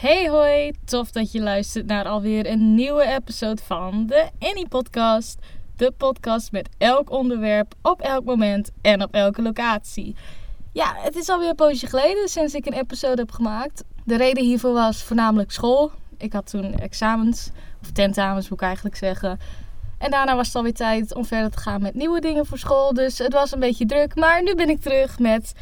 Hey hoi, tof dat je luistert naar alweer een nieuwe episode van de Annie Podcast. De podcast met elk onderwerp op elk moment en op elke locatie. Ja, het is alweer een poosje geleden sinds ik een episode heb gemaakt. De reden hiervoor was voornamelijk school. Ik had toen examens, of tentamens moet ik eigenlijk zeggen. En daarna was het alweer tijd om verder te gaan met nieuwe dingen voor school. Dus het was een beetje druk. Maar nu ben ik terug met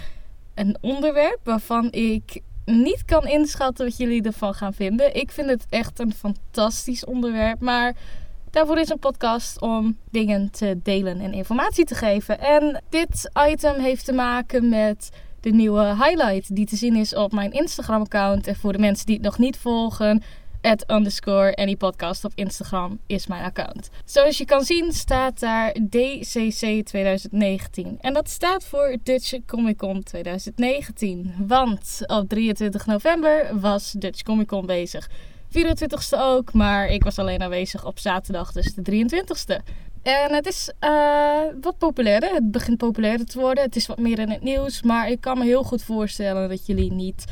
een onderwerp waarvan ik niet kan inschatten wat jullie ervan gaan vinden. Ik vind het echt een fantastisch onderwerp. Maar daarvoor is een podcast om dingen te delen en informatie te geven. En dit item heeft te maken met de nieuwe highlight die te zien is op mijn Instagram-account. En voor de mensen die het nog niet volgen, at underscore anypodcast op Instagram is mijn account. Zoals je kan zien staat daar DCC 2019. En dat staat voor Dutch Comic Con 2019. Want op 23 november was Dutch Comic Con bezig. 24ste ook, maar ik was alleen aanwezig op zaterdag, dus de 23ste. En het is uh, wat populairder. Het begint populairder te worden. Het is wat meer in het nieuws. Maar ik kan me heel goed voorstellen dat jullie niet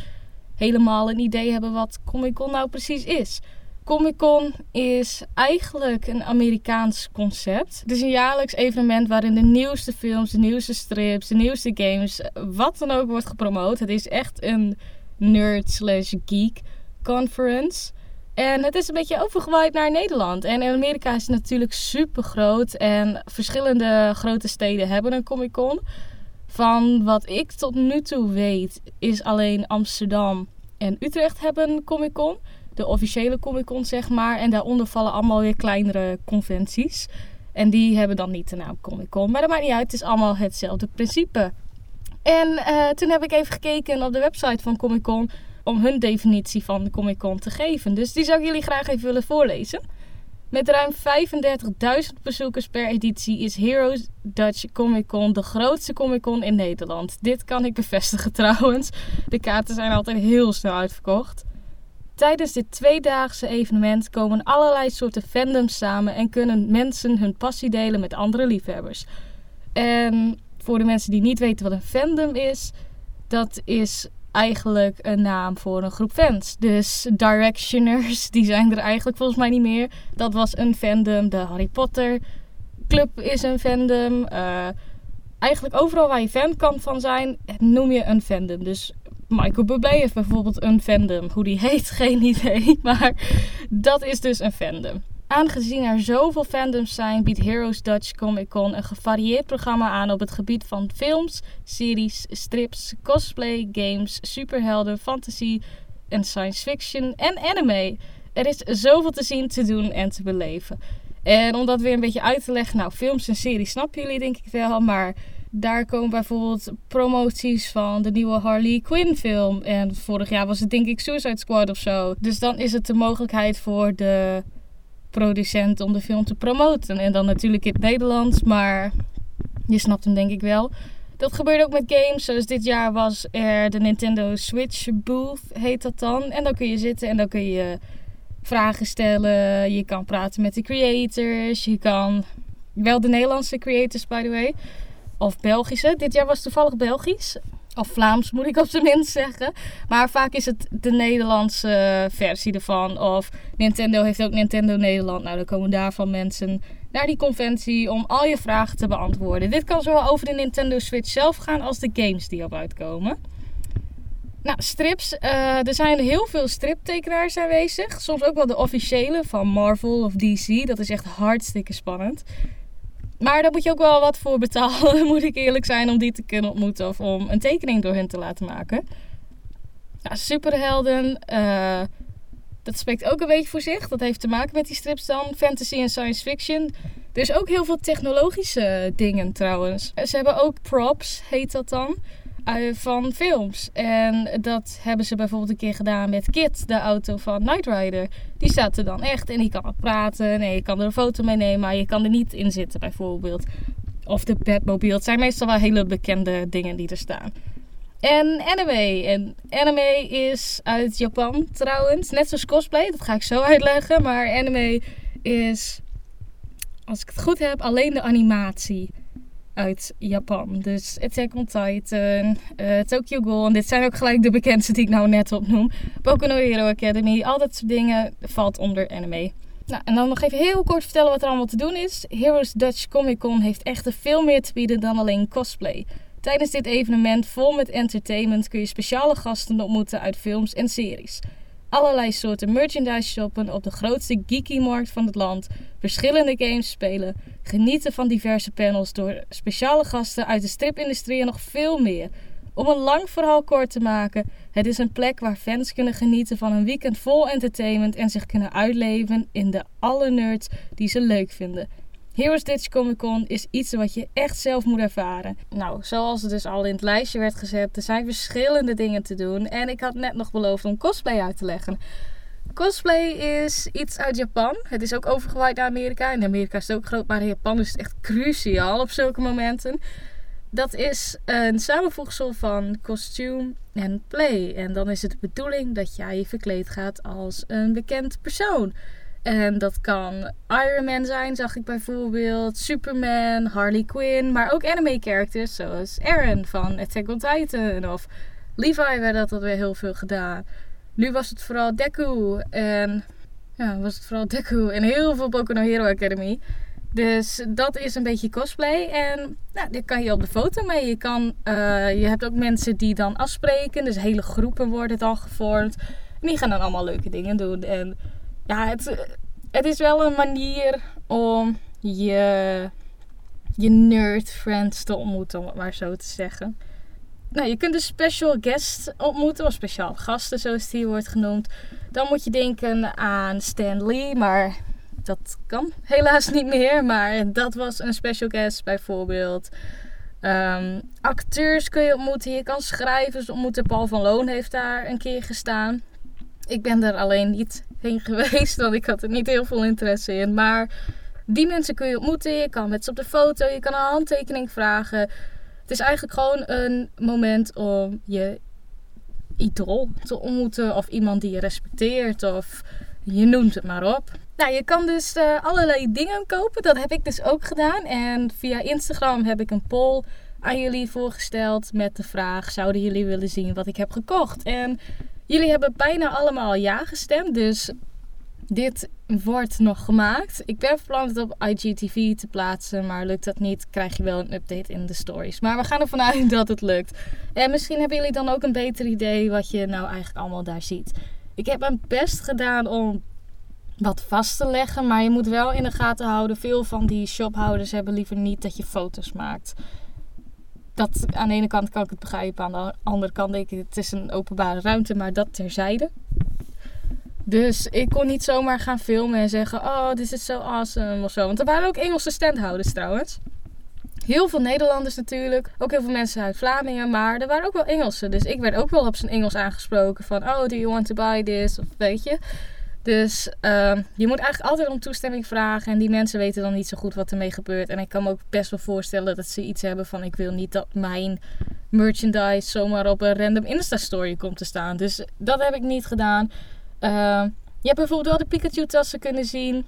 helemaal een idee hebben wat Comic Con nou precies is. Comic Con is eigenlijk een Amerikaans concept. Het is een jaarlijks evenement waarin de nieuwste films, de nieuwste strips, de nieuwste games, wat dan ook wordt gepromoot. Het is echt een nerd slash geek conference. En het is een beetje overgewaaid naar Nederland. En in Amerika is het natuurlijk super groot. En verschillende grote steden hebben een Comic Con. Van wat ik tot nu toe weet, is alleen Amsterdam en Utrecht hebben Comic Con. De officiële Comic Con, zeg maar. En daaronder vallen allemaal weer kleinere conventies. En die hebben dan niet de naam Comic Con. Maar dat maakt niet uit, het is allemaal hetzelfde principe. En uh, toen heb ik even gekeken op de website van Comic Con om hun definitie van de Comic Con te geven. Dus die zou ik jullie graag even willen voorlezen. Met ruim 35.000 bezoekers per editie is Heroes Dutch Comic Con de grootste Comic Con in Nederland. Dit kan ik bevestigen trouwens. De kaarten zijn altijd heel snel uitverkocht. Tijdens dit tweedaagse evenement komen allerlei soorten fandoms samen en kunnen mensen hun passie delen met andere liefhebbers. En voor de mensen die niet weten wat een fandom is, dat is eigenlijk een naam voor een groep fans. Dus Directioners, die zijn er eigenlijk volgens mij niet meer. Dat was een fandom. De Harry Potter Club is een fandom. Uh, eigenlijk overal waar je fan kan van zijn, noem je een fandom. Dus Michael Bublé heeft bijvoorbeeld een fandom. Hoe die heet, geen idee. Maar dat is dus een fandom. Aangezien er zoveel fandoms zijn, biedt Heroes Dutch Comic Con een gevarieerd programma aan op het gebied van films, series, strips, cosplay, games, superhelden, fantasy en science fiction en anime. Er is zoveel te zien, te doen en te beleven. En om dat weer een beetje uit te leggen, nou, films en series snappen jullie denk ik wel, maar daar komen bijvoorbeeld promoties van de nieuwe Harley Quinn film. En vorig jaar was het denk ik Suicide Squad of zo. Dus dan is het de mogelijkheid voor de producent om de film te promoten. En dan natuurlijk in het Nederlands, maar je snapt hem denk ik wel. Dat gebeurt ook met games. Zoals dit jaar was er de Nintendo Switch Booth, heet dat dan. En dan kun je zitten en dan kun je vragen stellen. Je kan praten met de creators. Je kan wel de Nederlandse creators, by the way. Of Belgische. Dit jaar was toevallig Belgisch. Of Vlaams moet ik op zijn minst zeggen. Maar vaak is het de Nederlandse versie ervan. Of Nintendo heeft ook Nintendo Nederland. Nou, dan komen daarvan mensen naar die conventie om al je vragen te beantwoorden. Dit kan zowel over de Nintendo Switch zelf gaan als de games die op uitkomen. Nou, strips. Uh, er zijn heel veel striptekenaars aanwezig. Soms ook wel de officiële van Marvel of DC. Dat is echt hartstikke spannend. Maar daar moet je ook wel wat voor betalen, moet ik eerlijk zijn, om die te kunnen ontmoeten of om een tekening door hen te laten maken. Superhelden, uh, dat spreekt ook een beetje voor zich. Dat heeft te maken met die strips dan, fantasy en science fiction. Er is ook heel veel technologische dingen trouwens. Ze hebben ook props, heet dat dan. Eh, van films. En dat hebben ze bijvoorbeeld een keer gedaan met Kit, de auto van Knight Rider. Die staat er dan echt en die kan praten en je kan er een foto mee nemen, maar je kan er niet in zitten bijvoorbeeld. Of de Batmobile. Het zijn meestal wel hele bekende dingen die er staan. En anime. En anime is uit Japan trouwens. Net zoals cosplay, dat ga ik zo uitleggen. Maar anime is, als ik het goed heb, alleen de animatie uit Japan. Dus Attack on Titan, Tokyo Ghoul. En dit zijn ook gelijk de bekendste die ik nou net opnoem. Boku Hero Academy, al dat soort dingen valt onder anime. Nou, en dan nog even heel kort vertellen wat er allemaal te doen is. Heroes Dutch Comic Con heeft echt veel meer te bieden dan alleen cosplay. Tijdens dit evenement vol met entertainment kun je speciale gasten ontmoeten uit films en series allerlei soorten merchandise shoppen op de grootste geeky-markt van het land, verschillende games spelen, genieten van diverse panels door speciale gasten uit de stripindustrie en nog veel meer. Om een lang verhaal kort te maken, het is een plek waar fans kunnen genieten van een weekend vol entertainment en zich kunnen uitleven in de alle nerds die ze leuk vinden. Heroes Ditch Comic Con is iets wat je echt zelf moet ervaren. Nou, zoals het dus al in het lijstje werd gezet, er zijn verschillende dingen te doen. En ik had net nog beloofd om cosplay uit te leggen. Cosplay is iets uit Japan. Het is ook overgewaaid naar Amerika. In Amerika is het ook groot, maar in Japan is het echt cruciaal op zulke momenten. Dat is een samenvoegsel van kostuum en play. En dan is het de bedoeling dat jij je verkleed gaat als een bekend persoon. En dat kan Iron Man zijn, zag ik bijvoorbeeld. Superman, Harley Quinn. Maar ook anime characters zoals Eren van Attack on Titan. Of Levi werd dat alweer heel veel gedaan. Nu was het vooral Deku. En ja, was het vooral Deku. En heel veel no Hero Academy. Dus dat is een beetje cosplay. En nou, kan je op de foto mee. Je, kan, uh, je hebt ook mensen die dan afspreken. Dus hele groepen worden dan gevormd. En die gaan dan allemaal leuke dingen doen. En ja, het, het is wel een manier om je, je nerd friends te ontmoeten, om het maar zo te zeggen. Nou, je kunt dus special guests ontmoeten, of speciaal gasten zoals die wordt genoemd. Dan moet je denken aan Stan Lee, maar dat kan helaas niet meer. Maar dat was een special guest bijvoorbeeld. Um, acteurs kun je ontmoeten, je kan schrijvers ontmoeten. Paul van Loon heeft daar een keer gestaan. Ik ben er alleen niet heen geweest, want ik had er niet heel veel interesse in. Maar die mensen kun je ontmoeten. Je kan met ze op de foto, je kan een handtekening vragen. Het is eigenlijk gewoon een moment om je idool te ontmoeten. Of iemand die je respecteert. Of je noemt het maar op. Nou, je kan dus uh, allerlei dingen kopen. Dat heb ik dus ook gedaan. En via Instagram heb ik een poll aan jullie voorgesteld met de vraag: zouden jullie willen zien wat ik heb gekocht? En Jullie hebben bijna allemaal ja gestemd, dus dit wordt nog gemaakt. Ik ben van plan het op IGTV te plaatsen, maar lukt dat niet, krijg je wel een update in de stories. Maar we gaan ervan uit dat het lukt. En misschien hebben jullie dan ook een beter idee wat je nou eigenlijk allemaal daar ziet. Ik heb mijn best gedaan om wat vast te leggen, maar je moet wel in de gaten houden. Veel van die shophouders hebben liever niet dat je foto's maakt dat aan de ene kant kan ik het begrijpen, aan de andere kant denk ik het is een openbare ruimte, maar dat terzijde. Dus ik kon niet zomaar gaan filmen en zeggen: Oh, dit is zo awesome of zo. Want er waren ook Engelse standhouders trouwens. Heel veel Nederlanders natuurlijk. Ook heel veel mensen uit Vlamingen. Maar er waren ook wel Engelsen. Dus ik werd ook wel op zijn Engels aangesproken. Van, oh, do you want to buy this? Of weet je. Dus uh, je moet eigenlijk altijd om toestemming vragen. En die mensen weten dan niet zo goed wat ermee gebeurt. En ik kan me ook best wel voorstellen dat ze iets hebben van... ik wil niet dat mijn merchandise zomaar op een random Insta-story komt te staan. Dus dat heb ik niet gedaan. Uh, je hebt bijvoorbeeld wel de Pikachu-tassen kunnen zien.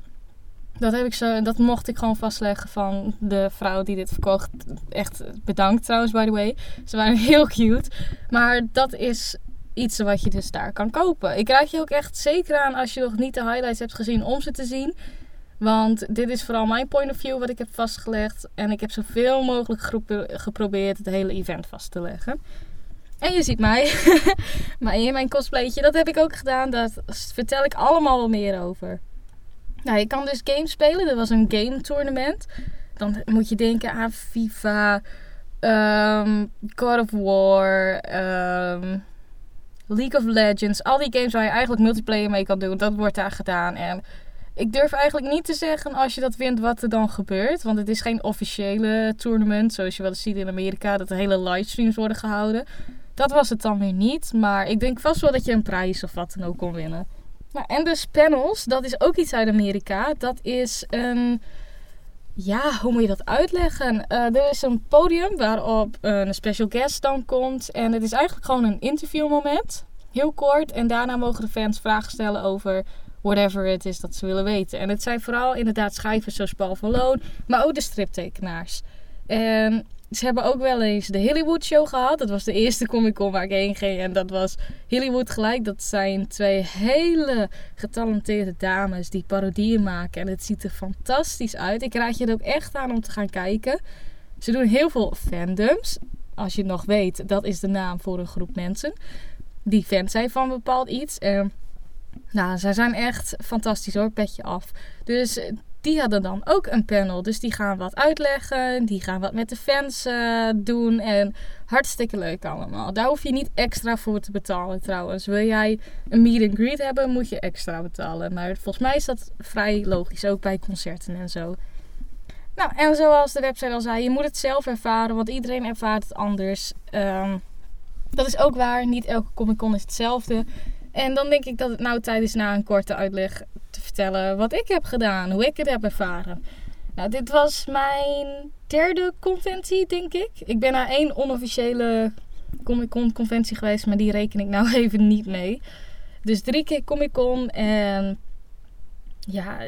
Dat, heb ik zo, dat mocht ik gewoon vastleggen van de vrouw die dit verkocht. Echt bedankt trouwens, by the way. Ze waren heel cute. Maar dat is iets wat je dus daar kan kopen. Ik raad je ook echt zeker aan als je nog niet de highlights hebt gezien om ze te zien. Want dit is vooral mijn point of view wat ik heb vastgelegd. En ik heb zoveel mogelijk geprobeerd het hele event vast te leggen. En je ziet mij. maar in mijn cosplaytje, dat heb ik ook gedaan. Daar vertel ik allemaal wel meer over. Nou, je kan dus games spelen. Er was een game tournament. Dan moet je denken aan FIFA, um, God of War, um, League of Legends, al die games waar je eigenlijk multiplayer mee kan doen, dat wordt daar gedaan. En ik durf eigenlijk niet te zeggen als je dat wint wat er dan gebeurt. Want het is geen officiële tournament, zoals je wel ziet in Amerika, dat er hele livestreams worden gehouden. Dat was het dan weer niet, maar ik denk vast wel dat je een prijs of wat dan ook kon winnen. Nou, en dus panels, dat is ook iets uit Amerika. Dat is een ja, hoe moet je dat uitleggen? Uh, er is een podium waarop een special guest dan komt. En het is eigenlijk gewoon een interviewmoment. Heel kort. En daarna mogen de fans vragen stellen over whatever het is dat ze willen weten. En het zijn vooral inderdaad schrijvers zoals Paul van Loon. Maar ook de striptekenaars. En ze hebben ook wel eens de Hollywood Show gehad. Dat was de eerste Comic Con waar ik heen ging. En dat was Hollywood gelijk. Dat zijn twee hele getalenteerde dames die parodieën maken. En het ziet er fantastisch uit. Ik raad je er ook echt aan om te gaan kijken. Ze doen heel veel fandoms. Als je het nog weet, dat is de naam voor een groep mensen. Die fan zijn van bepaald iets. En nou, zij zijn echt fantastisch hoor, petje af. Dus die hadden dan ook een panel. Dus die gaan wat uitleggen. Die gaan wat met de fans uh, doen. En hartstikke leuk allemaal. Daar hoef je niet extra voor te betalen trouwens. Wil jij een meet and greet hebben, moet je extra betalen. Maar volgens mij is dat vrij logisch. Ook bij concerten en zo. Nou, en zoals de website al zei, je moet het zelf ervaren. Want iedereen ervaart het anders. Um, dat is ook waar. Niet elke Comic Con is hetzelfde. En dan denk ik dat het nou tijd is na een korte uitleg te vertellen wat ik heb gedaan, hoe ik het heb ervaren. Nou, dit was mijn derde conventie, denk ik. Ik ben naar één onofficiële Comic Con conventie geweest, maar die reken ik nou even niet mee. Dus drie keer Comic Con en ja,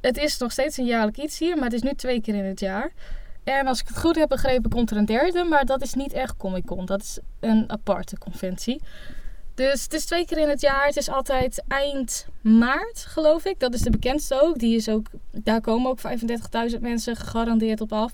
het is nog steeds een jaarlijk iets hier, maar het is nu twee keer in het jaar. En als ik het goed heb begrepen, komt er een derde, maar dat is niet echt Comic Con. Dat is een aparte conventie. Dus het is twee keer in het jaar. Het is altijd eind maart, geloof ik. Dat is de bekendste ook. Die is ook daar komen ook 35.000 mensen gegarandeerd op af.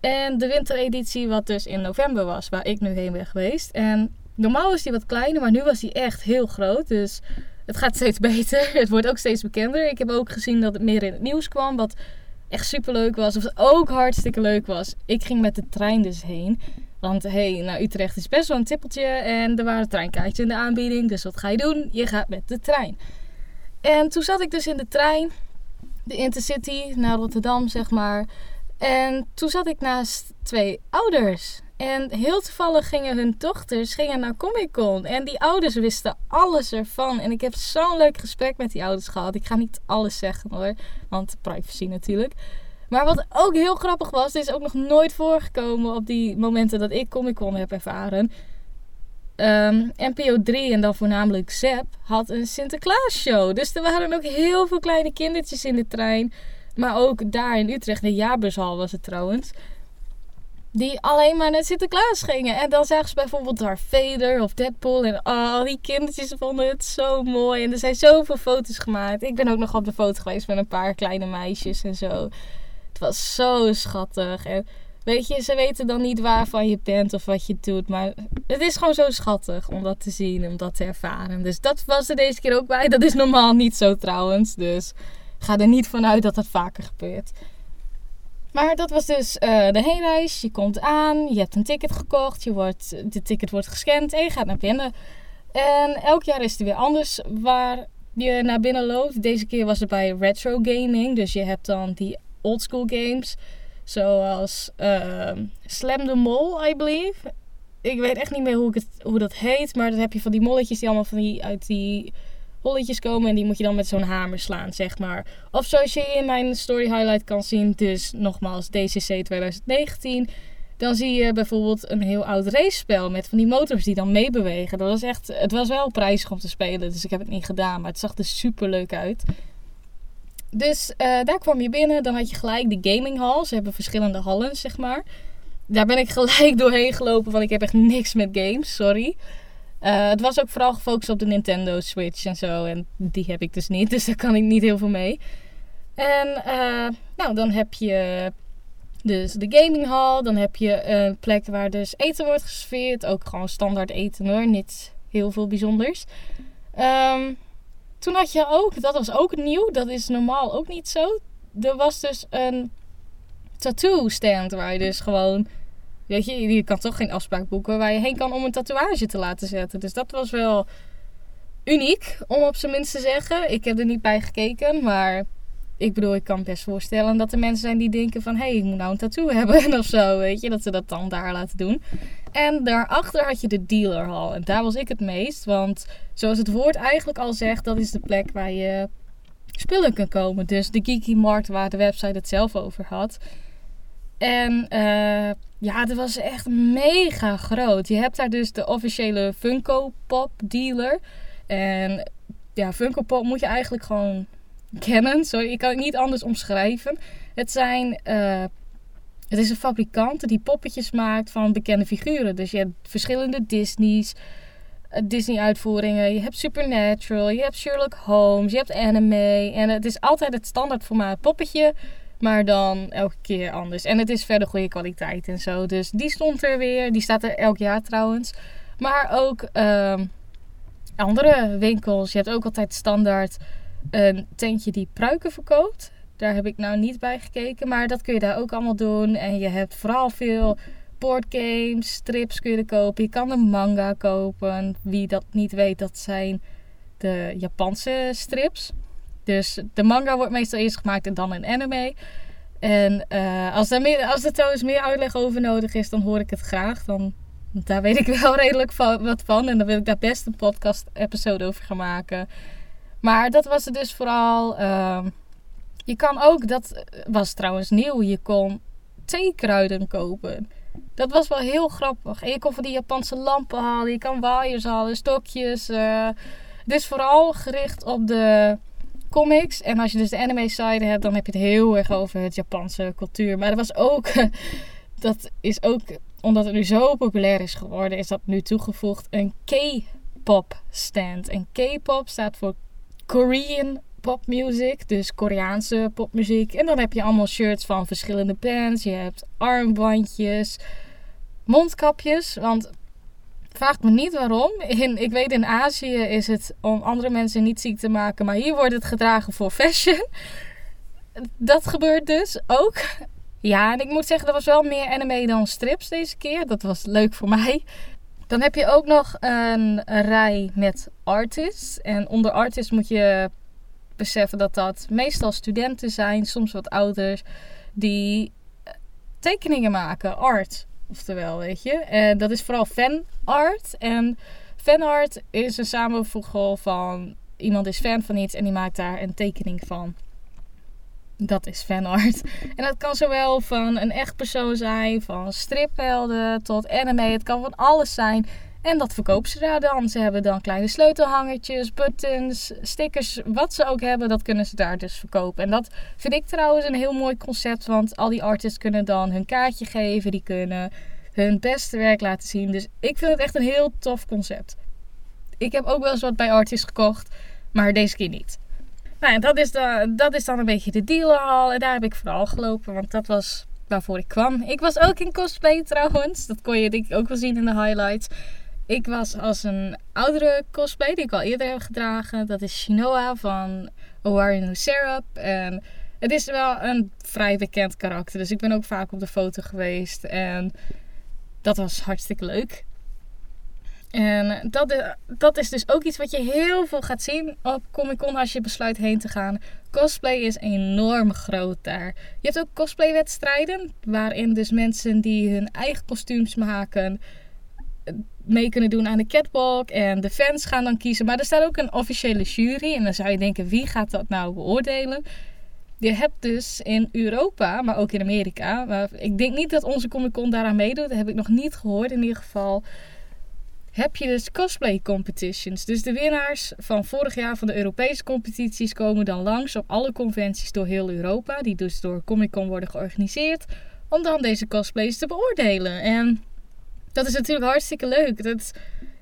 En de wintereditie, wat dus in november was, waar ik nu heen ben geweest. En normaal is die wat kleiner, maar nu was die echt heel groot. Dus het gaat steeds beter. Het wordt ook steeds bekender. Ik heb ook gezien dat het meer in het nieuws kwam. Wat echt super leuk was. Of ook hartstikke leuk was. Ik ging met de trein dus heen. Want hey, nou Utrecht is best wel een tippeltje en er waren treinkaartjes in de aanbieding. Dus wat ga je doen? Je gaat met de trein. En toen zat ik dus in de trein, de Intercity naar Rotterdam, zeg maar. En toen zat ik naast twee ouders. En heel toevallig gingen hun dochters gingen naar Comic Con. En die ouders wisten alles ervan. En ik heb zo'n leuk gesprek met die ouders gehad. Ik ga niet alles zeggen hoor, want privacy natuurlijk. Maar wat ook heel grappig was, dit is ook nog nooit voorgekomen op die momenten dat ik Comic Con heb ervaren. Um, NPO 3 en dan voornamelijk Zep had een Sinterklaas show. Dus er waren ook heel veel kleine kindertjes in de trein. Maar ook daar in Utrecht, de jaarbushal was het trouwens. Die alleen maar naar Sinterklaas gingen. En dan zagen ze bijvoorbeeld Darth Vader of Deadpool. En oh, die kindertjes vonden het zo mooi. En er zijn zoveel foto's gemaakt. Ik ben ook nog op de foto geweest met een paar kleine meisjes en zo. Het was zo schattig. En weet je, ze weten dan niet waarvan je bent of wat je doet. Maar het is gewoon zo schattig om dat te zien, om dat te ervaren. Dus dat was er deze keer ook bij. Dat is normaal niet zo trouwens. Dus ga er niet vanuit dat dat vaker gebeurt. Maar dat was dus uh, de heenreis. Je komt aan, je hebt een ticket gekocht, je wordt, de ticket wordt gescand en je gaat naar binnen. En elk jaar is het weer anders waar je naar binnen loopt. Deze keer was het bij retro gaming. Dus je hebt dan die oldschool games. Zoals uh, Slam the Mole, I believe. Ik weet echt niet meer hoe, ik het, hoe dat heet. Maar dan heb je van die molletjes die allemaal van die, uit die holletjes komen. En die moet je dan met zo'n hamer slaan, zeg maar. Of zoals je in mijn story highlight kan zien. Dus nogmaals, DCC 2019. Dan zie je bijvoorbeeld een heel oud racespel met van die motors die dan meebewegen. Dat was echt, het was wel prijzig om te spelen, dus ik heb het niet gedaan. Maar het zag er super leuk uit. Dus uh, daar kwam je binnen. Dan had je gelijk de gaming hall. Ze hebben verschillende hallen, zeg maar. Daar ben ik gelijk doorheen gelopen, want ik heb echt niks met games. Sorry. Uh, het was ook vooral gefocust op de Nintendo Switch en zo. En die heb ik dus niet, dus daar kan ik niet heel veel mee. En uh, nou, dan heb je dus de gaming hall. Dan heb je een plek waar dus eten wordt geserveerd. Ook gewoon standaard eten hoor. Niet heel veel bijzonders. Um, toen had je ook, dat was ook nieuw, dat is normaal ook niet zo. Er was dus een tattoo stand waar je dus gewoon, weet je, je kan toch geen afspraak boeken waar je heen kan om een tatoeage te laten zetten. Dus dat was wel uniek, om op zijn minst te zeggen. Ik heb er niet bij gekeken, maar ik bedoel, ik kan best voorstellen dat er mensen zijn die denken van... hé, hey, ik moet nou een tattoo hebben of zo, weet je. Dat ze dat dan daar laten doen. En daarachter had je de dealerhal. En daar was ik het meest. Want zoals het woord eigenlijk al zegt, dat is de plek waar je spullen kan komen. Dus de Geeky Markt waar de website het zelf over had. En uh, ja, het was echt mega groot. Je hebt daar dus de officiële Funko Pop dealer. En ja, Funko Pop moet je eigenlijk gewoon kennen. Sorry, ik kan het niet anders omschrijven. Het zijn uh, Het is een fabrikant die poppetjes maakt van bekende figuren. Dus je hebt verschillende Disney's, eh, Disney-uitvoeringen. Je hebt Supernatural, je hebt Sherlock Holmes, je hebt anime. En het is altijd het standaard formaat poppetje, maar dan elke keer anders. En het is verder goede kwaliteit en zo. Dus die stond er weer. Die staat er elk jaar trouwens. Maar ook ehm, andere winkels. Je hebt ook altijd standaard een tentje die pruiken verkoopt. Daar heb ik nou niet bij gekeken. Maar dat kun je daar ook allemaal doen. En je hebt vooral veel boardgames, strips kun je kopen. Je kan een manga kopen. Wie dat niet weet, dat zijn de Japanse strips. Dus de manga wordt meestal eerst gemaakt en dan een anime. En uh, als, er meer, als er trouwens meer uitleg over nodig is, dan hoor ik het graag. Dan, daar weet ik wel redelijk wat van. En dan wil ik daar best een podcast-episode over gaan maken. Maar dat was het dus vooral. Uh, je kan ook, dat was trouwens nieuw, je kon theekruiden kopen. Dat was wel heel grappig. En je kon van die Japanse lampen halen, je kan waaiers halen, stokjes. Uh, het is vooral gericht op de comics. En als je dus de anime side hebt, dan heb je het heel erg over het Japanse cultuur. Maar dat was ook, dat is ook, omdat het nu zo populair is geworden, is dat nu toegevoegd een K-pop stand. En K-pop staat voor Korean popmuziek, dus Koreaanse popmuziek. En dan heb je allemaal shirts van verschillende bands. Je hebt armbandjes, mondkapjes. Want vraag me niet waarom. In, ik weet in Azië is het om andere mensen niet ziek te maken, maar hier wordt het gedragen voor fashion. Dat gebeurt dus ook. Ja, en ik moet zeggen, dat was wel meer anime dan strips deze keer. Dat was leuk voor mij. Dan heb je ook nog een rij met artists. En onder artists moet je beseffen dat dat meestal studenten zijn, soms wat ouders, die eh, tekeningen maken, art. Oftewel, weet je. En dat is vooral fanart. En fanart is een samenvoegsel van iemand is fan van iets en die maakt daar een tekening van. Dat is fanart. En dat kan zowel van een echt persoon zijn, van striphelden tot anime. Het kan van alles zijn. En dat verkopen ze daar dan. Ze hebben dan kleine sleutelhangertjes, buttons, stickers, wat ze ook hebben, dat kunnen ze daar dus verkopen. En dat vind ik trouwens een heel mooi concept, want al die artists kunnen dan hun kaartje geven, die kunnen hun beste werk laten zien. Dus ik vind het echt een heel tof concept. Ik heb ook wel eens wat bij artists gekocht, maar deze keer niet. Nou, dat is, de, dat is dan een beetje de deal al. En daar heb ik vooral gelopen, want dat was waarvoor ik kwam. Ik was ook in cosplay trouwens. Dat kon je denk ik ook wel zien in de highlights. Ik was als een oudere cosplay die ik al eerder heb gedragen. Dat is Shinoa van Owaru Syrup. En het is wel een vrij bekend karakter. Dus ik ben ook vaak op de foto geweest. En dat was hartstikke leuk. En dat, dat is dus ook iets wat je heel veel gaat zien op Comic Con als je besluit heen te gaan. Cosplay is enorm groot daar. Je hebt ook cosplaywedstrijden, waarin dus mensen die hun eigen kostuums maken mee kunnen doen aan de catwalk. En de fans gaan dan kiezen. Maar er staat ook een officiële jury. En dan zou je denken, wie gaat dat nou beoordelen? Je hebt dus in Europa, maar ook in Amerika. Ik denk niet dat onze Comic Con daaraan meedoet. Dat heb ik nog niet gehoord in ieder geval. Heb je dus cosplay competitions. Dus de winnaars van vorig jaar van de Europese competities komen dan langs op alle conventies door heel Europa. Die dus door Comic Con worden georganiseerd. Om dan deze cosplays te beoordelen. En dat is natuurlijk hartstikke leuk. Dat,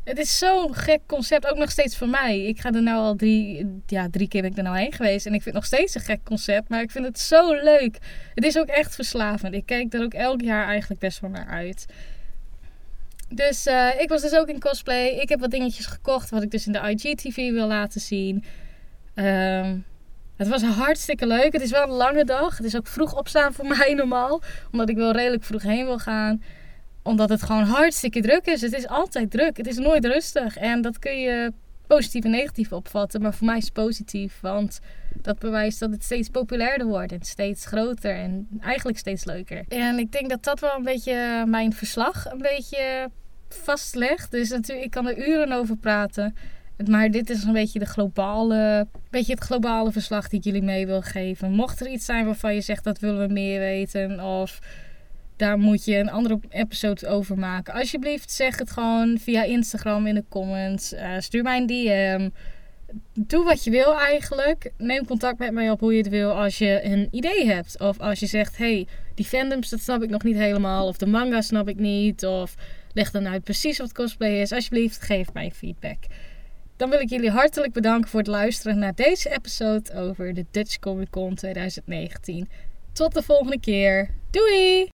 het is zo'n gek concept, ook nog steeds voor mij. Ik ga er nou al drie, ja, drie keer ben ik er nou heen geweest. En ik vind het nog steeds een gek concept, maar ik vind het zo leuk. Het is ook echt verslavend. Ik kijk er ook elk jaar eigenlijk best wel naar uit. Dus uh, ik was dus ook in cosplay. Ik heb wat dingetjes gekocht wat ik dus in de IGTV wil laten zien. Um, het was hartstikke leuk. Het is wel een lange dag. Het is ook vroeg opstaan voor mij normaal. Omdat ik wel redelijk vroeg heen wil gaan omdat het gewoon hartstikke druk is. Het is altijd druk. Het is nooit rustig. En dat kun je positief en negatief opvatten. Maar voor mij is het positief. Want dat bewijst dat het steeds populairder wordt. En steeds groter. En eigenlijk steeds leuker. En ik denk dat dat wel een beetje mijn verslag een beetje vastlegt. Dus natuurlijk, ik kan er uren over praten. Maar dit is een beetje, de globale, beetje het globale verslag die ik jullie mee wil geven. Mocht er iets zijn waarvan je zegt dat willen we meer weten. Of daar moet je een andere episode over maken. Alsjeblieft, zeg het gewoon via Instagram in de comments. Uh, stuur mij een DM. doe wat je wil eigenlijk. Neem contact met mij op hoe je het wil als je een idee hebt. Of als je zegt, hey, die fandoms, dat snap ik nog niet helemaal. Of de manga snap ik niet. Of leg dan uit precies wat cosplay is. Alsjeblieft, geef mij feedback. Dan wil ik jullie hartelijk bedanken voor het luisteren naar deze episode over de Dutch Comic Con 2019. Tot de volgende keer. Doei!